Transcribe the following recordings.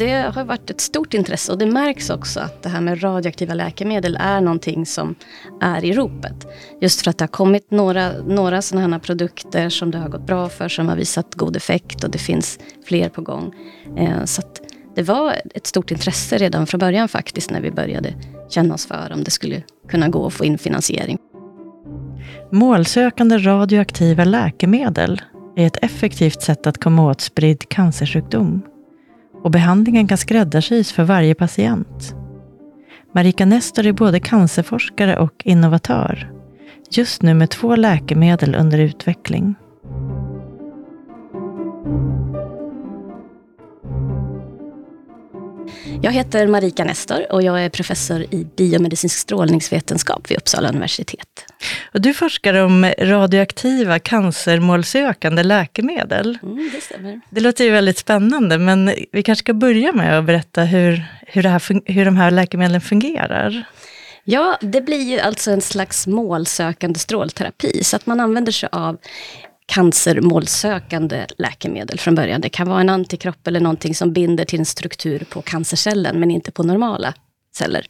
det har varit ett stort intresse och det märks också att det här med radioaktiva läkemedel är någonting som är i ropet. Just för att det har kommit några, några sådana här produkter som det har gått bra för, som har visat god effekt och det finns fler på gång. Eh, så det var ett stort intresse redan från början faktiskt när vi började känna oss för om det skulle kunna gå att få in finansiering. Målsökande radioaktiva läkemedel är ett effektivt sätt att komma åt spridd cancersjukdom och behandlingen kan skräddarsys för varje patient. Marika Nestor är både cancerforskare och innovatör. Just nu med två läkemedel under utveckling. Jag heter Marika Nestor och jag är professor i biomedicinsk strålningsvetenskap vid Uppsala universitet. Och du forskar om radioaktiva cancermålsökande läkemedel. Mm, det stämmer. Det låter ju väldigt spännande, men vi kanske ska börja med att berätta hur, hur, här, hur de här läkemedlen fungerar. Ja, det blir ju alltså en slags målsökande strålterapi, så att man använder sig av cancermålsökande läkemedel från början. Det kan vara en antikropp eller någonting som binder till en struktur på cancercellen, men inte på normala celler.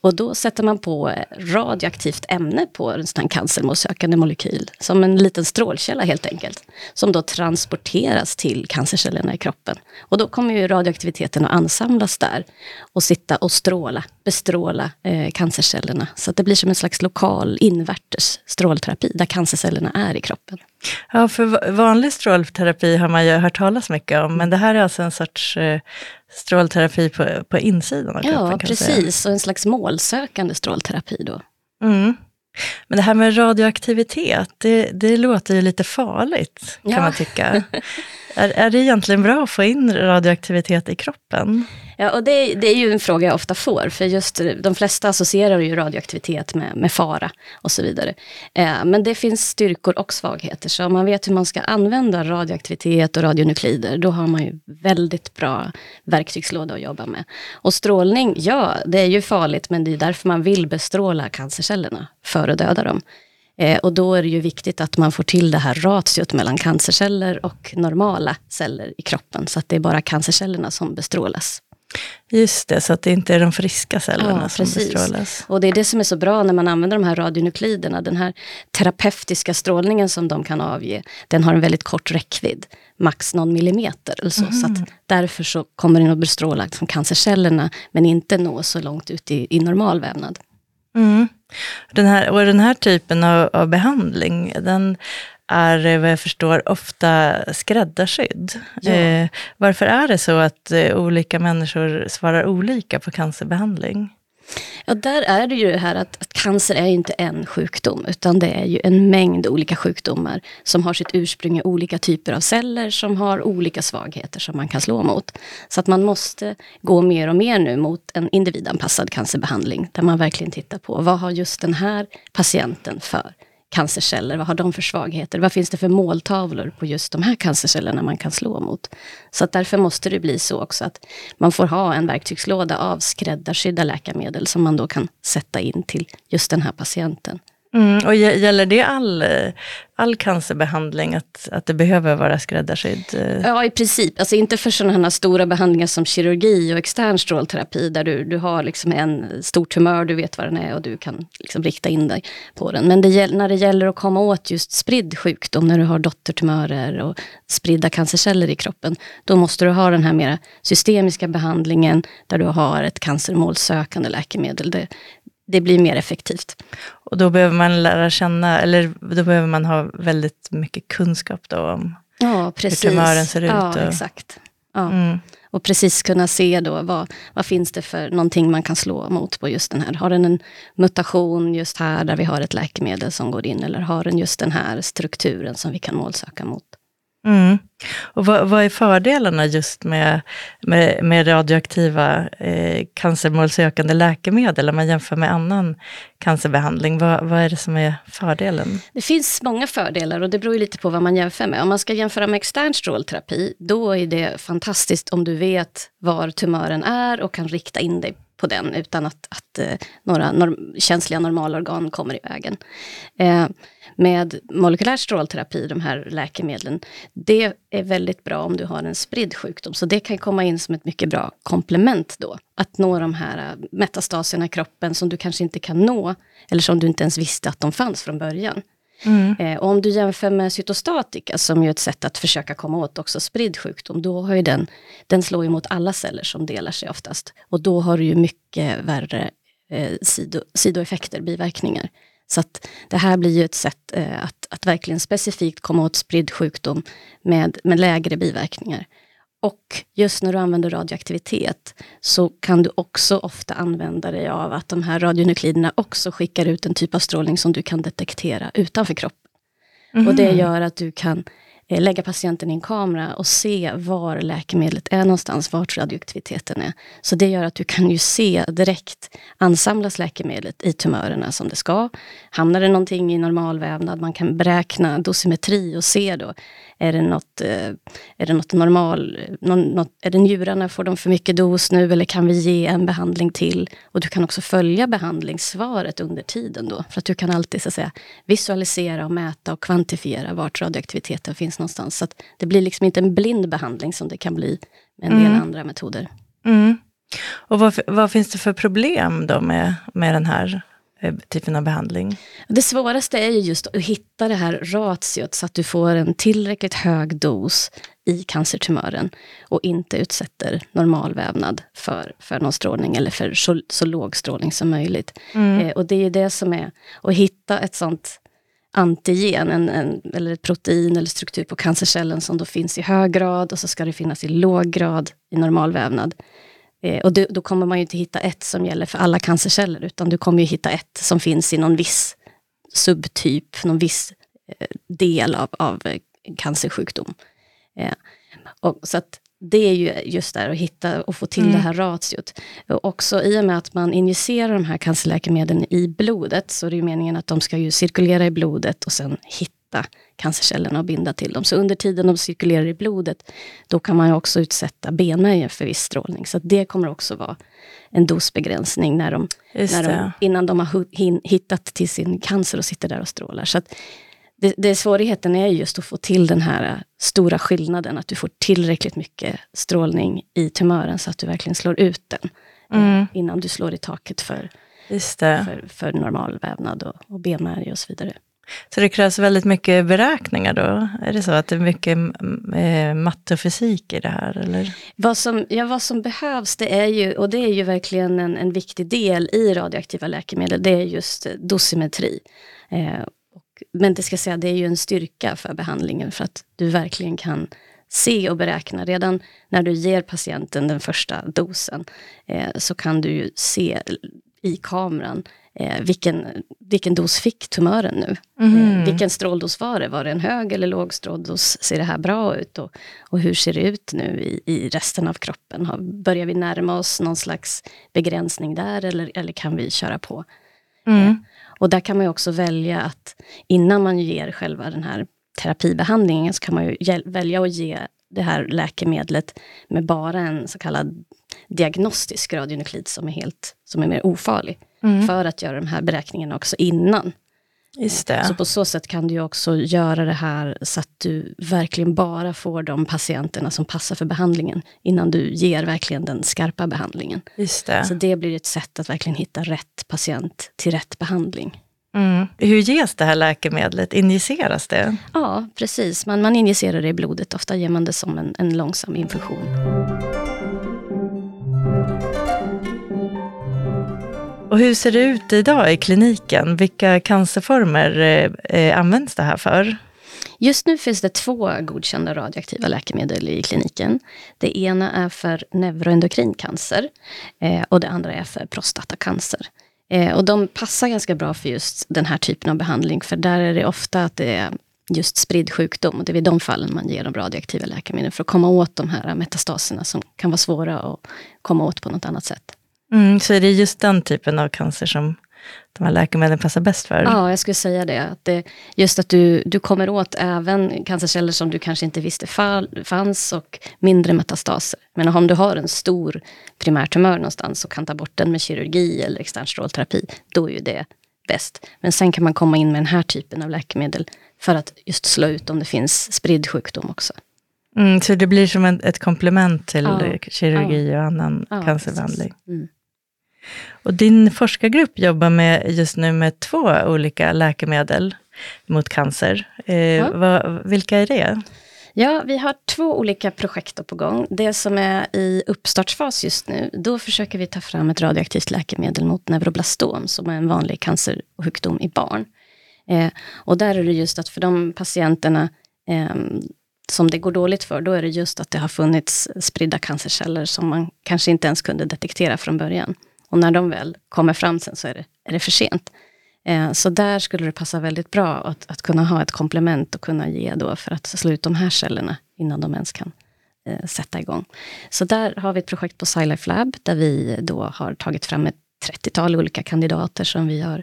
Och då sätter man på radioaktivt ämne på en sån cancermålsökande molekyl, som en liten strålkälla helt enkelt, som då transporteras till cancercellerna i kroppen. Och då kommer ju radioaktiviteten att ansamlas där och sitta och stråla, bestråla eh, cancercellerna. Så att det blir som en slags lokal invärtes strålterapi, där cancercellerna är i kroppen. Ja, för vanlig strålterapi har man ju hört talas mycket om, men det här är alltså en sorts eh, strålterapi på, på insidan av kroppen? Ja, precis, och en slags målsökande strålterapi då. Mm. Men det här med radioaktivitet, det, det låter ju lite farligt, kan ja. man tycka. är, är det egentligen bra att få in radioaktivitet i kroppen? Ja, och det, det, är ju en fråga jag ofta får, för just de flesta associerar ju radioaktivitet med, med fara och så vidare. Eh, men det finns styrkor och svagheter, så om man vet hur man ska använda radioaktivitet och radionuklider, då har man ju väldigt bra verktygslåda att jobba med. Och strålning, ja, det är ju farligt, men det är därför man vill bestråla cancercellerna, för att döda dem. Eh, och då är det ju viktigt att man får till det här ratiot mellan cancerceller och normala celler i kroppen, så att det är bara cancercellerna som bestrålas. Just det, så att det inte är de friska cellerna ja, som bestrålas. Och det är det som är så bra när man använder de här radionukliderna. Den här terapeutiska strålningen som de kan avge, den har en väldigt kort räckvidd. Max någon millimeter eller så. Mm. Så att mm. därför så kommer den att bestråla liksom cancercellerna, men inte nå så långt ut i, i normal vävnad. Mm. Den här, och den här typen av, av behandling, den är vad jag förstår ofta skräddarsydd. Ja. Eh, varför är det så att eh, olika människor svarar olika på cancerbehandling? Ja, där är det ju det här att, att, cancer är inte en sjukdom, utan det är ju en mängd olika sjukdomar som har sitt ursprung i olika typer av celler som har olika svagheter som man kan slå mot. Så att man måste gå mer och mer nu mot en individanpassad cancerbehandling, där man verkligen tittar på vad har just den här patienten för cancerceller? Vad har de för svagheter? Vad finns det för måltavlor på just de här cancercellerna man kan slå mot? Så att därför måste det bli så också att man får ha en verktygslåda av skräddarsydda läkemedel som man då kan sätta in till just den här patienten. Mm, och gäller det all, eh, all cancerbehandling, att, att det behöver vara skräddarsydd? Eh? Ja, i princip. Alltså inte för sådana här stora behandlingar som kirurgi och extern strålterapi, där du, du har liksom en stor tumör, du vet vad den är och du kan liksom rikta in dig på den. Men det, när det gäller att komma åt just spridd sjukdom, när du har dottertumörer och spridda cancerceller i kroppen, då måste du ha den här mera systemiska behandlingen, där du har ett cancermålsökande läkemedel. Det, det blir mer effektivt. Och då behöver man lära känna, eller då behöver man ha väldigt mycket kunskap då om ja, precis. hur tumören ser ut. Ja, och, exakt. Ja. Mm. Och precis kunna se då vad, vad finns det för någonting man kan slå mot på just den här. Har den en mutation just här där vi har ett läkemedel som går in, eller har den just den här strukturen som vi kan målsöka mot? Mm. Och vad, vad, är fördelarna just med, med, med radioaktiva eh, cancermålsökande läkemedel om man jämför med annan cancerbehandling? Vad, vad, är det som är fördelen? Det finns många fördelar och det beror lite på vad man jämför med. Om man ska jämföra med extern strålterapi, då är det fantastiskt om du vet var tumören är och kan rikta in dig på den utan att, att eh, några norm känsliga normalorgan kommer i vägen. Eh, med molekylär strålterapi, de här läkemedlen, det är väldigt bra om du har en spridd sjukdom. Så det kan komma in som ett mycket bra komplement då. Att nå de här eh, metastaserna i kroppen som du kanske inte kan nå, eller som du inte ens visste att de fanns från början. Mm. Eh, och om du jämför med cytostatika, som är ett sätt att försöka komma åt också spridd sjukdom, då har ju den, den slår ju mot alla celler som delar sig oftast. Och då har du ju mycket värre eh, sido, sidoeffekter, biverkningar. Så att det här blir ju ett sätt eh, att, att verkligen specifikt komma åt spridd sjukdom med, med lägre biverkningar. Och just när du använder radioaktivitet så kan du också ofta använda dig av att de här radionukliderna också skickar ut en typ av strålning som du kan detektera utanför kroppen. Mm. Och det mhm. gör att du kan Eh, lägga patienten i en kamera och se var läkemedlet är någonstans, vart radioaktiviteten är. Så det gör att du kan ju se direkt, ansamlas läkemedlet i tumörerna som det ska? Hamnar det någonting i normalvävnad? Man kan beräkna dosimetri och se då, är det något, eh, är det något normal, något, är det njurarna, får de för mycket dos nu eller kan vi ge en behandling till? Och du kan också följa behandlingssvaret under tiden då, för att du kan alltid så att säga, visualisera och mäta och kvantifiera vart radioaktiviteten finns någonstans. Så det blir liksom inte en blind behandling som det kan bli med en del mm. andra metoder. Mm. Och vad, vad, finns det för problem då med, med den här typen av behandling? Det svåraste är ju just att hitta det här ratiot så att du får en tillräckligt hög dos i cancertumören och inte utsätter normalvävnad för, för någon strålning eller för så, så låg strålning som möjligt. Mm. Eh, och det är ju det som är att hitta ett sånt antigen, en, en, eller ett protein eller struktur på cancercellen som då finns i hög grad och så ska det finnas i låg grad i normalvävnad. Eh, och då, då, kommer man ju inte hitta ett som gäller för alla cancerceller, utan du kommer ju hitta ett som finns i någon viss subtyp, någon viss eh, del av, av cancersjukdom. Eh, och så att det är ju just där att hitta och få till mm. det här ratiot. Och också i och med att man injicerar de här cancerläkemedlen i blodet, så är det ju meningen att de ska ju cirkulera i blodet och sen hitta cancercellerna och binda till dem. Så under tiden de cirkulerar i blodet, då kan man också utsätta benmärgen för viss strålning. Så det kommer också vara en dosbegränsning när de, när de, innan de har hittat till sin cancer och sitter där och strålar. Så det, det svårigheten är just att få till den här stora skillnaden, att du får tillräckligt mycket strålning i tumören så att du verkligen slår ut den mm. innan du slår i taket för, för, för normal vävnad och, och benmärg och så vidare. Så det krävs väldigt mycket beräkningar då? Är det så att det är mycket eh, matte och fysik i det här? Eller? Vad, som, ja, vad som behövs, det är ju, och det är ju verkligen en, en viktig del i radioaktiva läkemedel, det är just dosimetri. Eh, men det ska säga, det är ju en styrka för behandlingen för att du verkligen kan se och beräkna. Redan när du ger patienten den första dosen eh, så kan du ju se i kameran eh, vilken, vilken dos fick tumören nu? Mm. Eh, vilken stråldos var det? Var det en hög eller låg stråldos? Ser det här bra ut? Och, och hur ser det ut nu i, i resten av kroppen? Har, börjar vi närma oss någon slags begränsning där eller, eller kan vi köra på? Mm. Eh, och där kan man ju också välja att innan man ger själva den här terapibehandlingen så kan man ju välja att ge det här läkemedlet med bara en så kallad diagnostisk radionuklid som är, helt, som är mer ofarlig. Mm. För att göra de här beräkningarna också innan Just det. Så på så sätt kan du också göra det här så att du verkligen bara får de patienterna som passar för behandlingen, innan du ger verkligen den skarpa behandlingen. Just det. Så det blir ett sätt att verkligen hitta rätt patient till rätt behandling. Mm. Hur ges det här läkemedlet? Injiceras det? Ja, precis. Man, man injicerar det i blodet. Ofta ger man det som en, en långsam infusion. Och hur ser det ut idag i kliniken? Vilka cancerformer eh, eh, används det här för? Just nu finns det två godkända radioaktiva läkemedel i kliniken. Det ena är för neuroendokrin cancer eh, och det andra är för prostatacancer. Eh, och de passar ganska bra för just den här typen av behandling, för där är det ofta att det är just spridd sjukdom. Och det är vid de fallen man ger de radioaktiva läkemedlen för att komma åt de här metastaserna som kan vara svåra att komma åt på något annat sätt. Mm, så är det just den typen av cancer som de här läkemedlen passar bäst för? Ja, jag skulle säga det. Att det just att du, du kommer åt även cancerceller som du kanske inte visste fanns och mindre metastaser. Men om du har en stor primärtumör någonstans och kan ta bort den med kirurgi eller extern strålterapi, då är ju det bäst. Men sen kan man komma in med den här typen av läkemedel för att just slå ut om det finns spridd sjukdom också. Mm, så det blir som en, ett komplement till ja. kirurgi ja. och annan ja, cancerbehandling? Mm. Och din forskargrupp jobbar med, just nu med två olika läkemedel mot cancer. Eh, vad, vilka är det? Ja, vi har två olika projekt på gång. Det som är i uppstartsfas just nu, då försöker vi ta fram ett radioaktivt läkemedel mot neuroblastom, som är en vanlig cancersjukdom i barn. Eh, och där är det just att för de patienterna eh, som det går dåligt för, då är det just att det har funnits spridda cancerceller som man kanske inte ens kunde detektera från början. Och när de väl kommer fram sen så är det, är det för sent. Eh, så där skulle det passa väldigt bra att, att kunna ha ett komplement och kunna ge då för att slå ut de här cellerna innan de ens kan eh, sätta igång. Så där har vi ett projekt på SciLife Lab där vi då har tagit fram ett 30-tal olika kandidater som vi har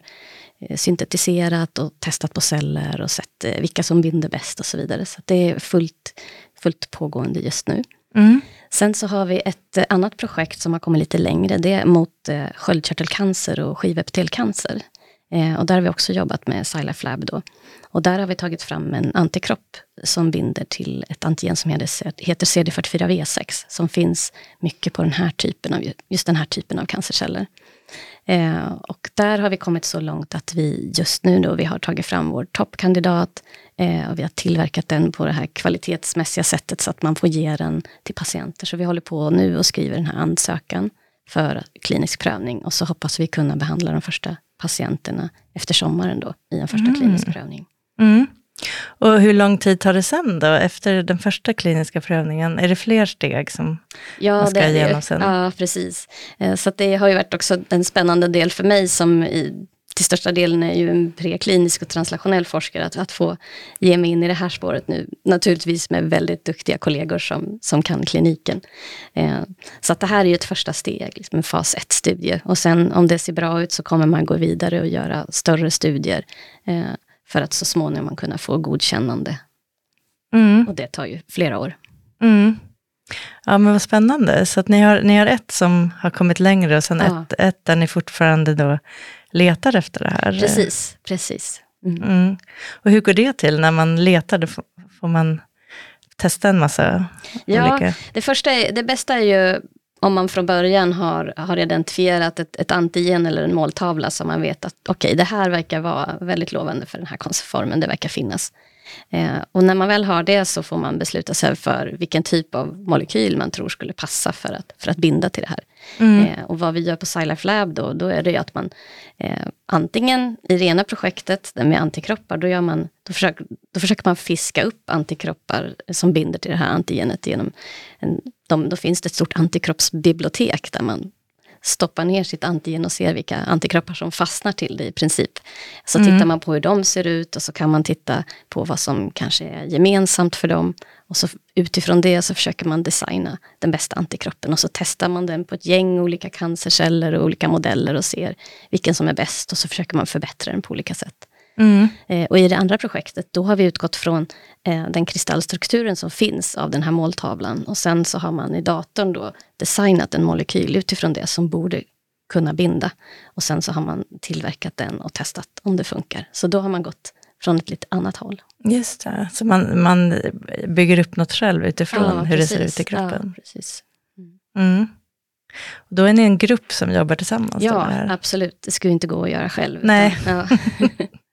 eh, syntetiserat och testat på celler och sett eh, vilka som binder bäst och så vidare. Så det är fullt, fullt pågående just nu. Mm. Sen så har vi ett eh, annat projekt som har kommit lite längre. Det är mot eh, sköldkörtelcancer och skivepitelcancer. Eh, och där har vi också jobbat med Silaf Lab då. Och där har vi tagit fram en antikropp som binder till ett antigen som heter CD44V6, som finns mycket på den här typen av, just den här typen av cancerceller. Eh, och där har vi kommit så långt att vi just nu då, vi har tagit fram vår toppkandidat eh, och vi har tillverkat den på det här kvalitetsmässiga sättet så att man får ge den till patienter. Så vi håller på nu och skriver den här ansökan för klinisk prövning och så hoppas vi kunna behandla de första patienterna efter sommaren då i en första mm. klinisk prövning. Mm. Och hur lång tid tar det sen då, efter den första kliniska prövningen? Är det fler steg som ja, man ska igenom sen? Ja, precis. Eh, så det har ju varit också en spännande del för mig som i, till största delen är ju en preklinisk och translationell forskare, att, att få ge mig in i det här spåret nu. Naturligtvis med väldigt duktiga kollegor som, som kan kliniken. Eh, så att det här är ju ett första steg, liksom en fas 1-studie. Och sen om det ser bra ut så kommer man gå vidare och göra större studier. Eh, för att så småningom kunna få godkännande. Mm. Och det tar ju flera år. Mm. Ja men vad spännande. Så att ni har, ni har ett som har kommit längre och sen ja. ett, ett där ni fortfarande då letar efter det här. Precis, precis. Mm. Mm. Och hur går det till när man letar? Då får man testa en massa ja, olika? Det, första det bästa är ju om man från början har, har identifierat ett, ett antigen eller en måltavla som man vet att okej, okay, det här verkar vara väldigt lovande för den här konstformen, det verkar finnas. Eh, och när man väl har det så får man besluta sig för vilken typ av molekyl man tror skulle passa för att, för att binda till det här. Mm. Eh, och vad vi gör på SciLife Lab då, då är det att man eh, antingen i rena projektet med antikroppar, då, gör man, då, försöker, då försöker man fiska upp antikroppar som binder till det här antigenet genom en, de, då finns det ett stort antikroppsbibliotek där man stoppar ner sitt antigen och ser vilka antikroppar som fastnar till det i princip. Så mm. tittar man på hur de ser ut och så kan man titta på vad som kanske är gemensamt för dem. Och så utifrån det så försöker man designa den bästa antikroppen och så testar man den på ett gäng olika cancerceller och olika modeller och ser vilken som är bäst och så försöker man förbättra den på olika sätt. Mm. Eh, och i det andra projektet, då har vi utgått från eh, den kristallstrukturen som finns av den här måltavlan. Och sen så har man i datorn då designat en molekyl utifrån det som borde kunna binda. Och sen så har man tillverkat den och testat om det funkar. Så då har man gått från ett lite annat håll. Just det, så man, man bygger upp något själv utifrån ja, hur precis. det ser ut i kroppen. Ja, precis. Mm. mm. Och då är ni en grupp som jobbar tillsammans? Ja, absolut. Det skulle inte gå att göra själv. Nej. Utan, ja.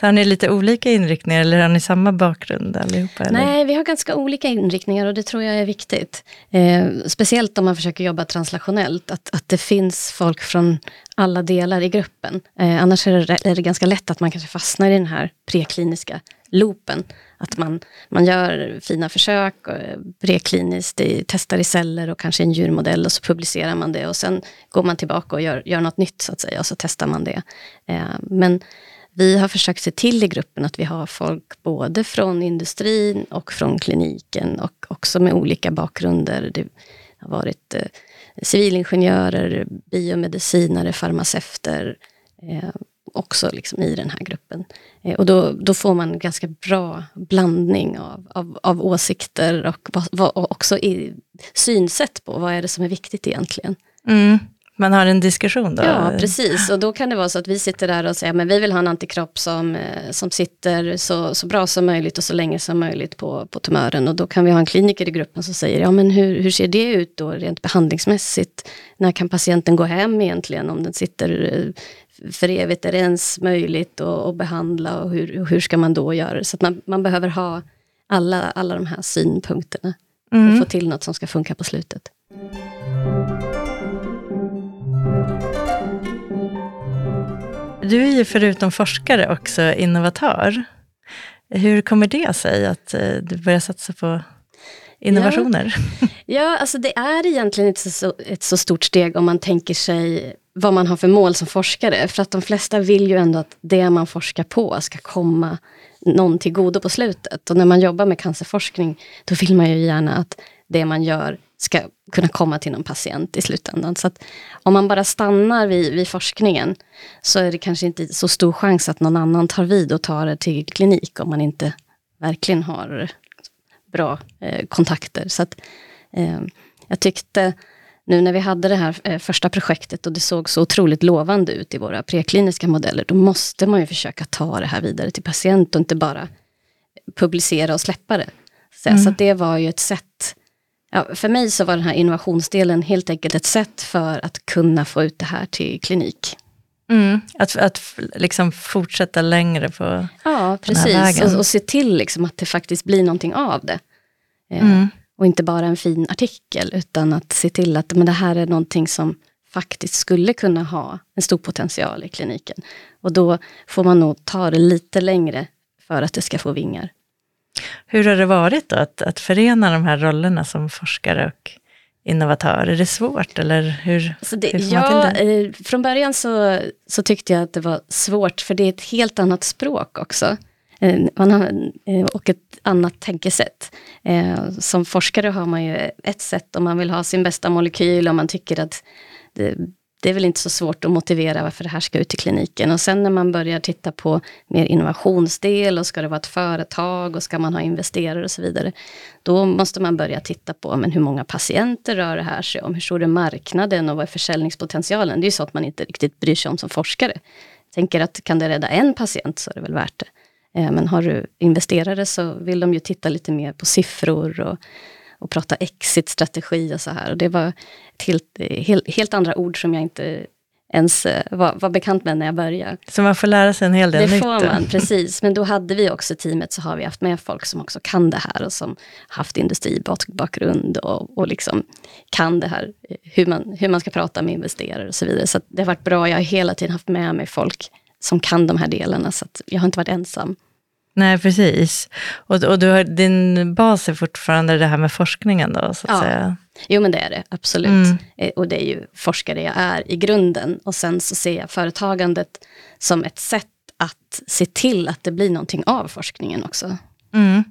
Så har ni lite olika inriktningar eller har ni samma bakgrund allihopa? Eller? Nej, vi har ganska olika inriktningar och det tror jag är viktigt. Eh, speciellt om man försöker jobba translationellt, att, att det finns folk från alla delar i gruppen. Eh, annars är det, är det ganska lätt att man kanske fastnar i den här prekliniska loopen. Att man, man gör fina försök, eh, prekliniskt, testar i celler och kanske en djurmodell och så publicerar man det och sen går man tillbaka och gör, gör något nytt så att säga och så testar man det. Eh, men vi har försökt se till i gruppen att vi har folk både från industrin och från kliniken och också med olika bakgrunder. Det har varit eh, civilingenjörer, biomedicinare, farmaceuter, eh, också liksom i den här gruppen. Eh, och då, då får man ganska bra blandning av, av, av åsikter och, och också i synsätt på vad är det som är viktigt egentligen. Mm. Man har en diskussion då? Ja, precis. Och då kan det vara så att vi sitter där och säger men vi vill ha en antikropp som, eh, som sitter så, så bra som möjligt och så länge som möjligt på, på tumören. Och då kan vi ha en kliniker i gruppen som säger, ja men hur, hur ser det ut då rent behandlingsmässigt? När kan patienten gå hem egentligen om den sitter eh, för evigt? Är det ens möjligt att, att behandla och hur, hur ska man då göra? Så att man, man behöver ha alla, alla de här synpunkterna mm. för att få till något som ska funka på slutet. Du är ju förutom forskare också innovatör. Hur kommer det sig att eh, du börjar satsa på innovationer? Ja, ja alltså det är egentligen inte så, ett så stort steg om man tänker sig vad man har för mål som forskare. För att de flesta vill ju ändå att det man forskar på ska komma någon till godo på slutet. Och när man jobbar med cancerforskning, då vill man ju gärna att det man gör ska kunna komma till någon patient i slutändan. Så om man bara stannar vid, vid, forskningen så är det kanske inte så stor chans att någon annan tar vid och tar det till klinik om man inte verkligen har bra eh, kontakter. Så att, eh, jag tyckte nu när vi hade det här eh, första projektet och det såg så otroligt lovande ut i våra prekliniska modeller, då måste man ju försöka ta det här vidare till patient och inte bara publicera och släppa det. Så, mm. så det var ju ett sätt Ja, för mig så var den här innovationsdelen helt enkelt ett sätt för att kunna få ut det här till klinik. Mm, att att liksom fortsätta längre på Ja, precis. Och, och, se till liksom att det faktiskt blir någonting av det. Eh, mm. Och inte bara en fin artikel, utan att se till att men det här är någonting som faktiskt skulle kunna ha en stor potential i kliniken. Och då får man nog ta det lite längre för att det ska få vingar. Hur har det varit då att, att förena de här rollerna som forskare och innovatör? Är det svårt eller hur, alltså det, hur ja, det? Eh, från början så, så tyckte jag att det var svårt för det är ett helt annat språk också. Eh, man har, eh, och ett annat tänkesätt. Som forskare har man ju ett sätt om man vill ha sin bästa molekyl och man tycker att det, det är väl inte så svårt att motivera varför det här ska ut till kliniken. Och sen när man börjar titta på mer innovationsdel och ska det vara ett företag och ska man ha investerare och så vidare. Då måste man börja titta på men hur många patienter rör det här sig om, hur stor är marknaden och vad är försäljningspotentialen? Det är ju så att man inte riktigt bryr sig om som forskare. Tänker att kan det rädda en patient så är det väl värt det. Eh, men har du investerare så vill de ju titta lite mer på siffror och och prata exit-strategi och så här. Och det var helt, helt, helt andra ord som jag inte ens eh, var, var, bekant med när jag började. Så man får lära sig en hel del nytt? Det får man, precis. Men då hade vi också teamet, så har vi haft med folk som också kan det här och som haft industribakgrund och, och liksom kan det här, hur man, hur man ska prata med investerare och så vidare. Så det har varit bra, jag har hela tiden haft med mig folk som kan de här delarna, så jag har inte varit ensam. Nej, precis. Och, och du har, din bas är fortfarande det här med forskningen då, så att ja. säga? Jo, men det är det absolut. Mm. Eh, och det är ju forskare jag är i grunden. Och sen så ser jag företagandet som ett sätt att se till att det blir någonting av forskningen också. Mm.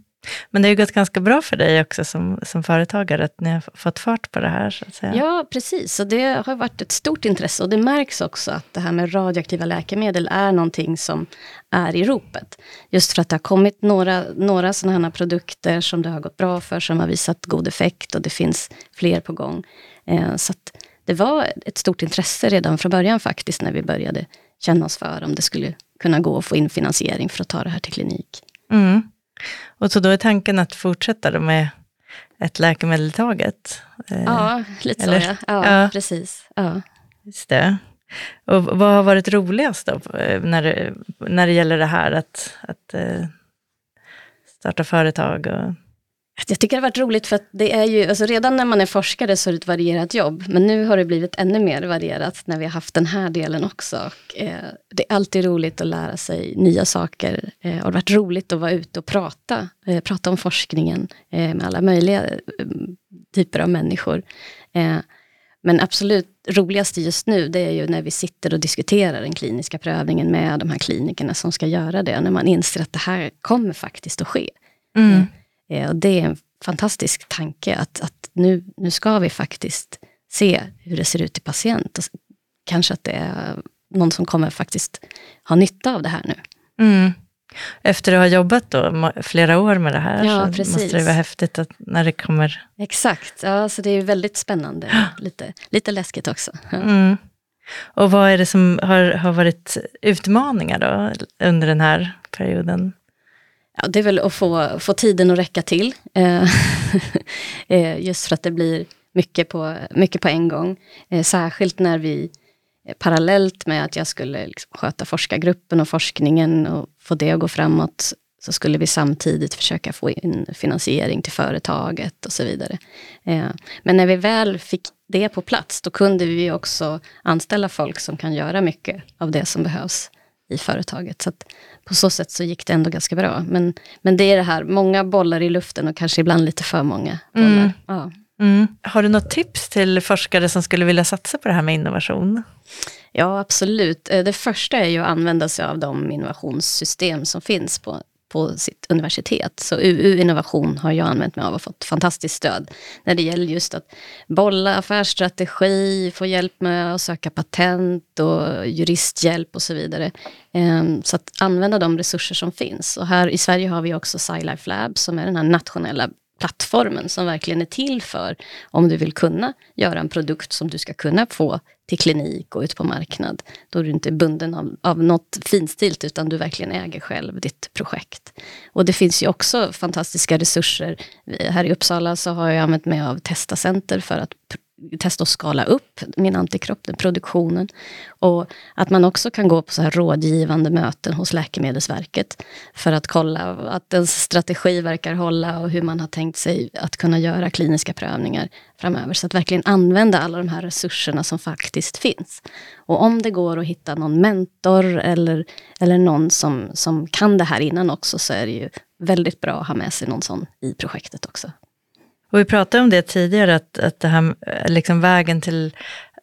Men det har ju gått ganska bra för dig också som, som företagare, att ni har fått fart på det här. Så att säga. Ja, precis. Och det har varit ett stort intresse. Och det märks också att det här med radioaktiva läkemedel är någonting som är i ropet. Just för att det har kommit några, några sådana här produkter som det har gått bra för, som har visat god effekt och det finns fler på gång. Eh, så det var ett stort intresse redan från början faktiskt, när vi började känna oss för om det skulle kunna gå att få in finansiering för att ta det här till klinik. Mm. Och så då är tanken att fortsätta med ett läkemedel i taget? Eh, ja, lite Eller? så ja. ja, ja. precis. Ja. Just det. Och vad har varit roligast då, eh, när det, när det gäller det här att, att uh, starta företag? Och jag tycker det har varit roligt för att det är ju, alltså redan när man är forskare så är det ett varierat jobb. Men nu har det blivit ännu mer varierat när vi har haft den här delen också. Och, eh, det är alltid roligt att lära sig nya saker. Eh, och det har varit roligt att vara ute och prata. Eh, prata om forskningen eh, med alla möjliga eh, typer av människor. Eh, men absolut roligaste just nu det är ju när vi sitter och diskuterar den kliniska prövningen med de här klinikerna som ska göra det. När man inser att det här kommer faktiskt att ske. Mm. Eh, och det är en fantastisk tanke att, att nu, nu ska vi faktiskt se hur det ser ut i patient. Och kanske att det är någon som kommer faktiskt ha nytta av det här nu. Mm. Efter att ha jobbat då flera år med det här, Ja, så precis. måste det vara häftigt att när det kommer... Exakt, ja, så det är väldigt spännande. Lite, lite läskigt också. Ja. Mm. Och vad är det som har, har varit utmaningar då under den här perioden? Ja, det är väl att få, få tiden att räcka till. Eh, eh, just för att det blir mycket på, mycket på en gång. Eh, särskilt när vi parallellt med att jag skulle liksom sköta forskargruppen och forskningen och få det att gå framåt så skulle vi samtidigt försöka få in finansiering till företaget och så vidare. Men när vi väl fick det på plats, då kunde vi också anställa folk som kan göra mycket av det som behövs i företaget. Så att på så sätt så gick det ändå ganska bra. Men, men det är det här, många bollar i luften och kanske ibland lite för många bollar. Mm. Ja. Mm. Har du något tips till forskare som skulle vilja satsa på det här med innovation? ja, absolut. Eh, Det första är ju att använda sig av de innovationssystem som finns på, på sitt universitet. Så UU Innovation har jag använt mig av och fått fantastiskt stöd när det gäller just att bolla affärsstrategi, få hjälp med att söka patent och juristhjälp och så vidare. Ehm, så att använda de resurser som finns. Och här i Sverige har vi också SciLife Lab som är den här nationella plattformen som verkligen är till för om du vill kunna göra en produkt som du ska kunna få till klinik och ut på marknad. Då är du inte bunden av, av något finstilt utan du verkligen äger själv ditt projekt. Och det finns ju också fantastiska resurser. Här i Uppsala så har jag använt mig av Testa Center för att testa att skala upp min antikropp, den produktionen. Och att man också kan gå på så här rådgivande möten hos Läkemedelsverket för att kolla att ens strategi verkar hålla och hur man har tänkt sig att kunna göra kliniska prövningar framöver. Så att verkligen använda alla de här resurserna som faktiskt finns. Och om det går att hitta någon mentor eller, eller någon som, som kan det här innan också så är det ju väldigt bra att ha med sig någon sån i projektet också. Och vi pratade om det tidigare, att, att det här, eh, liksom vägen till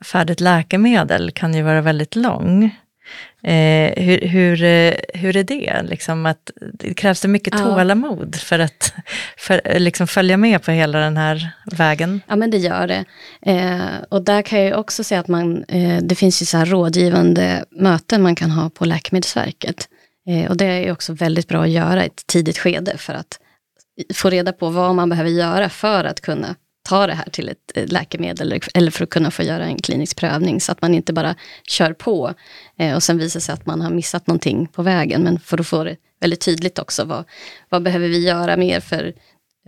färdigt läkemedel kan ju vara väldigt lång. Eh, hur, hur, eh, hur är det? Liksom att, det krävs det mycket Ja. tålamod för att för, liksom följa med på hela den här vägen? Ja men det gör det. Eh, och där kan jag också säga att man, eh, det finns ju så här rådgivande möten man kan ha på Läkemedelsverket. Eh, och det är också väldigt bra att göra i ett tidigt skede för att få reda på vad man behöver göra för att kunna ta det här till ett läkemedel eller- för att kunna få göra en klinisk prövning så att man inte bara kör på eh, och sen visar sig att man har missat någonting på vägen. Men för att få det väldigt tydligt också, vad, vad behöver vi göra mer för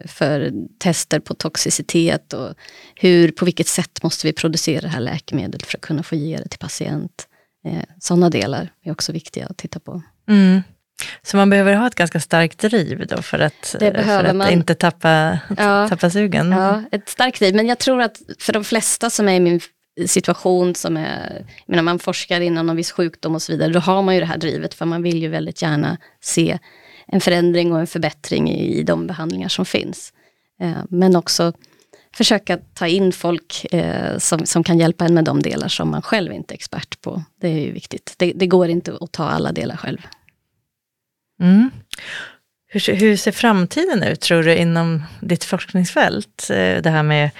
för tester på toxicitet och hur, på vilket sätt måste vi producera det här läkemedlet för att kunna få ge det till patient. Eh, sådana delar är också viktiga att titta på. Mm. Så man behöver ha ett ganska starkt driv då för att, för att man. inte tappa, Ja. tappa sugen? Ja, ett starkt driv. Men jag tror att för de flesta som är i min situation som är, jag menar man forskar inom någon viss sjukdom och så vidare, då har man ju det här drivet för man vill ju väldigt gärna se en förändring och en förbättring i, i de behandlingar som finns. Eh, men också försöka ta in folk eh, som, som kan hjälpa en med de delar som man själv inte är expert på. Det är ju viktigt. Det, det går inte att ta alla delar själv. Mm. Hur, ser- hur ser framtiden ut, tror du, inom ditt forskningsfält? Eh, Det här med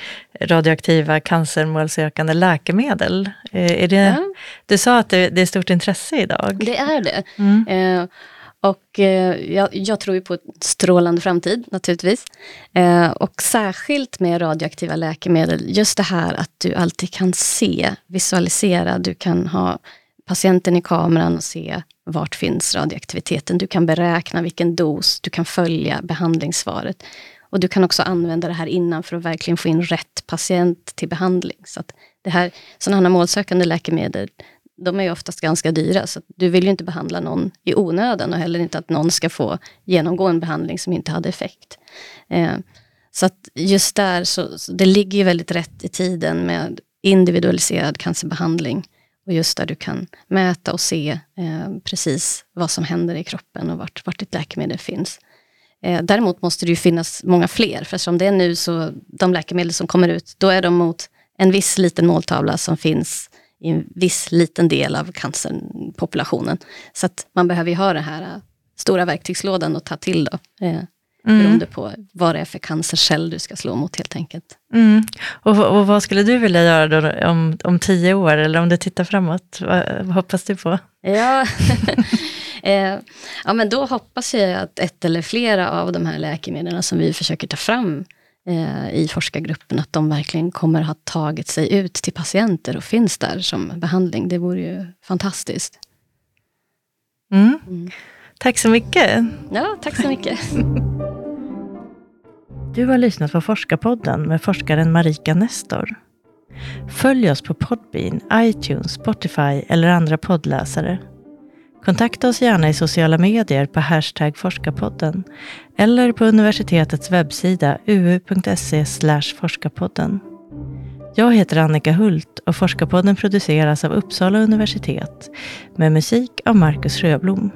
radioaktiva cancermålsökande läkemedel. Eh, Är det, Ja. Du sa att det, det är stort intresse idag. Det är det. Mm. Eh, och eh, jag, jag tror ju på en strålande framtid naturligtvis. Eh, och särskilt med radioaktiva läkemedel, just det här att du alltid kan se, visualisera, du kan ha patienten i kameran och se vart finns radioaktiviteten. Du kan beräkna vilken dos, du kan följa behandlingssvaret. Och du kan också använda det här innan för att verkligen få in rätt patient till behandling. Så att det här, sådana här målsökande läkemedel, de är ju oftast ganska dyra, så att du vill ju inte behandla någon i onödan och heller inte att någon ska få genomgå en behandling som inte hade effekt. Eh, så att just där, så, så det ligger ju väldigt rätt i tiden med individualiserad cancerbehandling. Och just där du kan mäta och se eh, precis vad som händer i kroppen och vart, vart ditt läkemedel finns. Eh, däremot måste det ju finnas många fler, för som det är nu så de läkemedel som kommer ut, då är de mot en viss liten måltavla som finns i en viss liten del av cancerpopulationen. Så att man behöver ju ha den här eh, stora verktygslådan att ta till då. Eh, mm. beroende på vad det är för cancercell du ska slå mot helt enkelt. Mm. Och, och, vad skulle du vilja göra då om, om tio år, eller om du tittar framåt? Vad, vad hoppas du på? Ja. eh, ja, men då hoppas jag att ett eller flera av de här läkemedlen som vi försöker ta fram eh, i forskargruppen, att de verkligen kommer ha tagit sig ut till patienter och finns där som behandling. Det vore ju fantastiskt. Mm. Mm. Tack så mycket. Ja, tack så mycket. Du har lyssnat på Forskarpodden med forskaren Marika Nestor. Följ oss på Podbean, iTunes, Spotify eller andra poddläsare. Kontakta oss gärna i sociala medier på hashtag forskarpodden eller på universitetets webbsida uu.se forskarpodden. Jag heter Annika Hult och Forskarpodden produceras av Uppsala universitet med musik av Marcus Sjöblom.